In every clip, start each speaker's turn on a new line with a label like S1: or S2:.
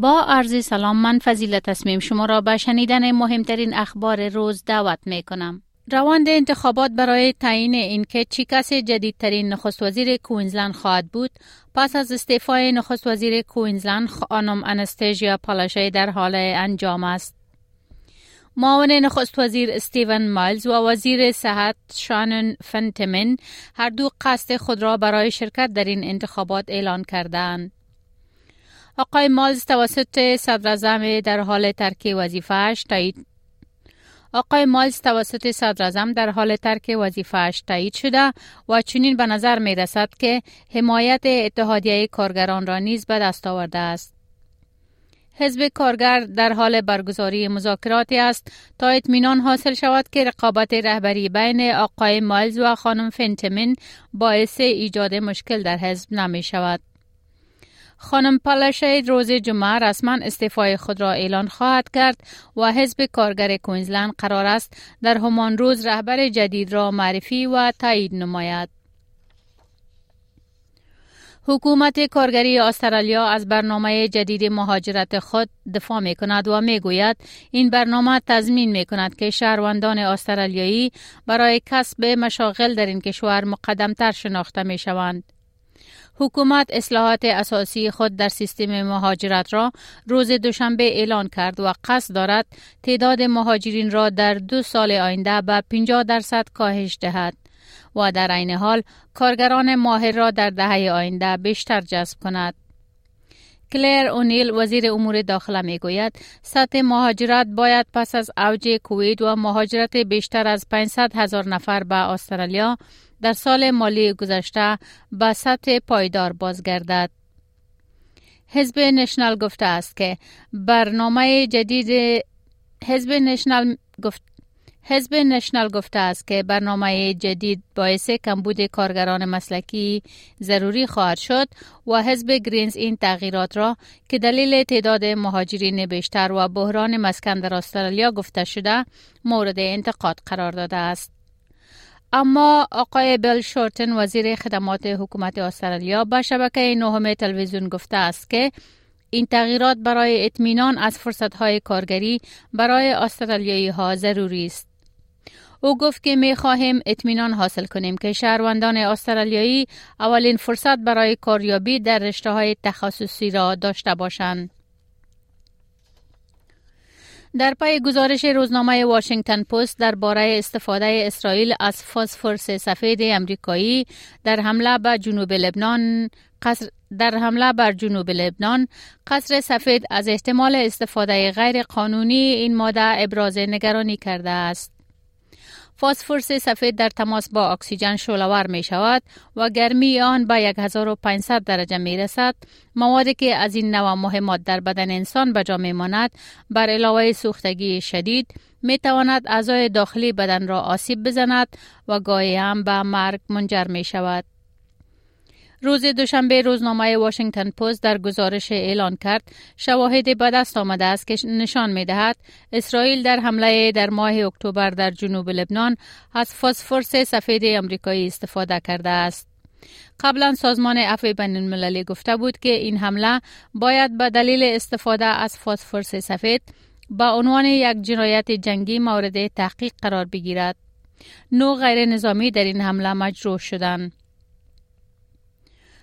S1: با عرض سلام من فضیل تصمیم شما را به شنیدن مهمترین اخبار روز دعوت می کنم. روند انتخابات برای تعیین اینکه چی کسی جدیدترین نخست وزیر کوینزلند خواهد بود پس از استعفای نخست وزیر کوینزلند خانم انستیژیا پالاشی در حال انجام است. معاون نخست وزیر استیون مایلز و وزیر صحت شانن فنتمن هر دو قصد خود را برای شرکت در این انتخابات اعلان کردند. آقای مالز توسط صدر در حال ترک وظیفهش تایید آقای مالز توسط صدر در حال ترک وظیفهش تایید شده و چنین به نظر می رسد که حمایت اتحادیه کارگران را نیز به دست آورده است. حزب کارگر در حال برگزاری مذاکراتی است تا اطمینان حاصل شود که رقابت رهبری بین آقای مالز و خانم فنتمن باعث ایجاد مشکل در حزب نمی شود. خانم پالشید روز جمعه رسما استعفای خود را اعلان خواهد کرد و حزب کارگر کوینزلند قرار است در همان روز رهبر جدید را معرفی و تایید نماید. حکومت کارگری استرالیا از برنامه جدید مهاجرت خود دفاع می کند و می گوید این برنامه تضمین می کند که شهروندان استرالیایی برای کسب مشاغل در این کشور مقدمتر شناخته می شوند. حکومت اصلاحات اساسی خود در سیستم مهاجرت را روز دوشنبه اعلان کرد و قصد دارد تعداد مهاجرین را در دو سال آینده به 50 درصد کاهش دهد و در عین حال کارگران ماهر را در دهه آینده بیشتر جذب کند. کلیر اونیل وزیر امور داخله می گوید سطح مهاجرت باید پس از اوج کوید و مهاجرت بیشتر از 500 هزار نفر به استرالیا در سال مالی گذشته به سطح پایدار بازگردد. حزب نشنال گفته است که برنامه جدید حزب نشنال گفت حزب نشنال گفته است که برنامه جدید باعث کمبود کارگران مسلکی ضروری خواهد شد و حزب گرینز این تغییرات را که دلیل تعداد مهاجرین بیشتر و بحران مسکن در استرالیا گفته شده مورد انتقاد قرار داده است. اما آقای بل شورتن وزیر خدمات حکومت استرالیا به شبکه نهم تلویزیون گفته است که این تغییرات برای اطمینان از فرصتهای کارگری برای استرالیایی ها ضروری است. او گفت که می خواهیم اطمینان حاصل کنیم که شهروندان استرالیایی اولین فرصت برای کاریابی در رشته های تخصصی را داشته باشند. در پای گزارش روزنامه واشنگتن پست درباره استفاده اسرائیل از فسفرس سفید امریکایی در حمله به جنوب لبنان قصر در حمله بر جنوب لبنان قصر سفید از احتمال استفاده غیر قانونی این ماده ابراز نگرانی کرده است. فاسفورس سفید در تماس با اکسیژن شولور می شود و گرمی آن به 1500 درجه می رسد. موادی که از این نوع مهمات در بدن انسان به جا می ماند بر علاوه سوختگی شدید می تواند اعضای داخلی بدن را آسیب بزند و گاهی هم به مرگ منجر می شود. روز دوشنبه روزنامه واشنگتن پست در گزارش اعلان کرد شواهد به دست آمده است که نشان می دهد اسرائیل در حمله در ماه اکتبر در جنوب لبنان از فسفرس سفید امریکایی استفاده کرده است. قبلا سازمان عفو بین المللی گفته بود که این حمله باید به دلیل استفاده از فسفرس سفید با عنوان یک جنایت جنگی مورد تحقیق قرار بگیرد. نو غیر نظامی در این حمله مجروح شدند.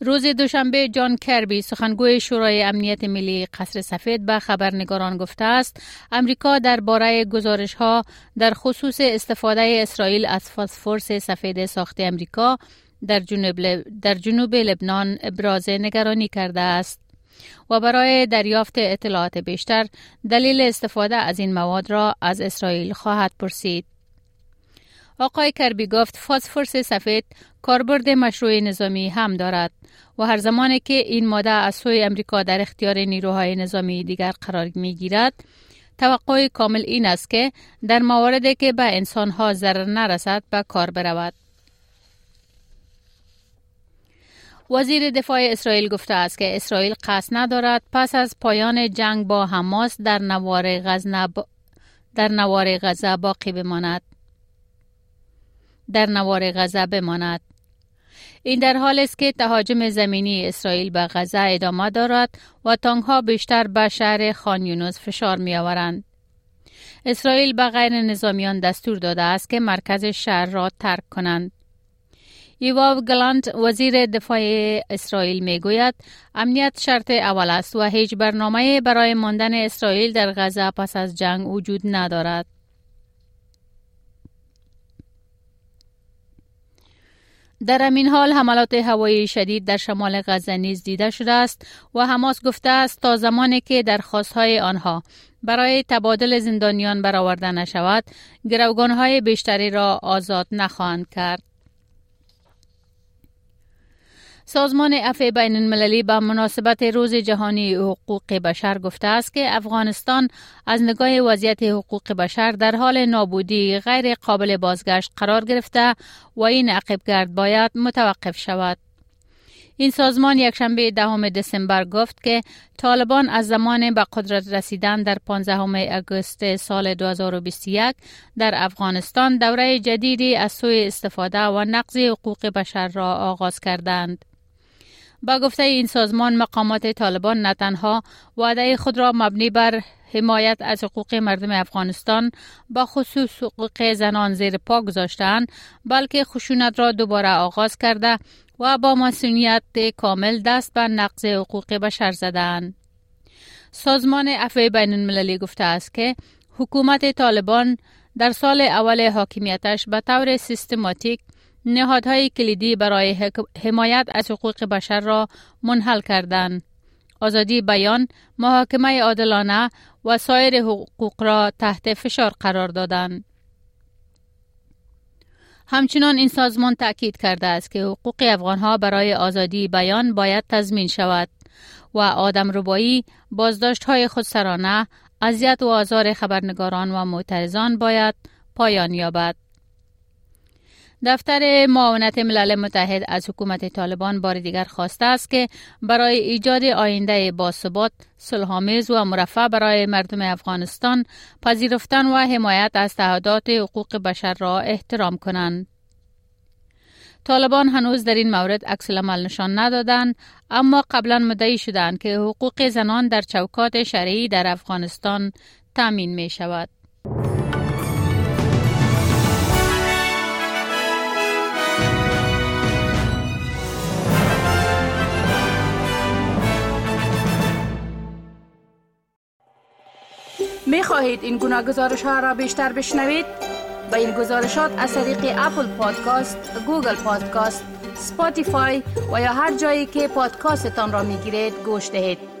S1: روز دوشنبه جان کربی سخنگوی شورای امنیت ملی قصر سفید به خبرنگاران گفته است امریکا درباره گزارش ها در خصوص استفاده اسرائیل از فسفرس سفید ساخت امریکا در جنوب, در جنوب لبنان ابراز نگرانی کرده است و برای دریافت اطلاعات بیشتر دلیل استفاده از این مواد را از اسرائیل خواهد پرسید. آقای کربی گفت فسفرس سفید کاربرد مشروع نظامی هم دارد و هر زمانی که این ماده از سوی امریکا در اختیار نیروهای نظامی دیگر قرار می گیرد توقع کامل این است که در مواردی که به انسانها ضرر نرسد به کار برود. وزیر دفاع اسرائیل گفته است که اسرائیل قصد ندارد پس از پایان جنگ با حماس در نوار غزه در نوار غزه باقی بماند. در نوار غزه بماند. این در حال است که تهاجم زمینی اسرائیل به غزه ادامه دارد و تانک ها بیشتر به شهر خان فشار می آورند. اسرائیل به غیر نظامیان دستور داده است که مرکز شهر را ترک کنند. یواو گلانت وزیر دفاع اسرائیل می گوید امنیت شرط اول است و هیچ برنامه برای ماندن اسرائیل در غزه پس از جنگ وجود ندارد. در همین حال حملات هوایی شدید در شمال غزه نیز دیده شده است و حماس گفته است تا زمانی که درخواستهای آنها برای تبادل زندانیان برآورده نشود گروگانهای بیشتری را آزاد نخواهند کرد. سازمان عفو بین المللی به مناسبت روز جهانی حقوق بشر گفته است که افغانستان از نگاه وضعیت حقوق بشر در حال نابودی غیر قابل بازگشت قرار گرفته و این عقبگرد باید متوقف شود. این سازمان یکشنبه دهم دسامبر گفت که طالبان از زمان به قدرت رسیدن در 15 اگست سال 2021 در افغانستان دوره جدیدی از سوی استفاده و نقض حقوق بشر را آغاز کردند. با گفته این سازمان مقامات طالبان نه تنها وعده خود را مبنی بر حمایت از حقوق مردم افغانستان با خصوص حقوق زنان زیر پا گذاشتند بلکه خشونت را دوباره آغاز کرده و با مسئولیت کامل دست به نقض حقوق بشر زدند. سازمان عفو بین المللی گفته است که حکومت طالبان در سال اول حاکمیتش به طور سیستماتیک نهادهای کلیدی برای حمایت از حقوق بشر را منحل کردند. آزادی بیان، محاکمه عادلانه و سایر حقوق را تحت فشار قرار دادند. همچنان این سازمان تأکید کرده است که حقوق افغانها برای آزادی بیان باید تضمین شود و آدم ربایی، بازداشت های خودسرانه، اذیت و آزار خبرنگاران و معترضان باید پایان یابد. دفتر معاونت ملل متحد از حکومت طالبان بار دیگر خواسته است که برای ایجاد آینده باثبات، صلحآمیز و مرفع برای مردم افغانستان پذیرفتن و حمایت از تعهدات حقوق بشر را احترام کنند. طالبان هنوز در این مورد عکس العمل نشان ندادند اما قبلا مدعی شدند که حقوق زنان در چوکات شرعی در افغانستان تامین می شود.
S2: خواهید این گونه گزارش ها را بیشتر بشنوید؟ به این گزارشات از طریق Apple Podcasts، Google Podcasts، Spotify و یا هر جایی که پادکاستتان را می گیرید گوش دهید.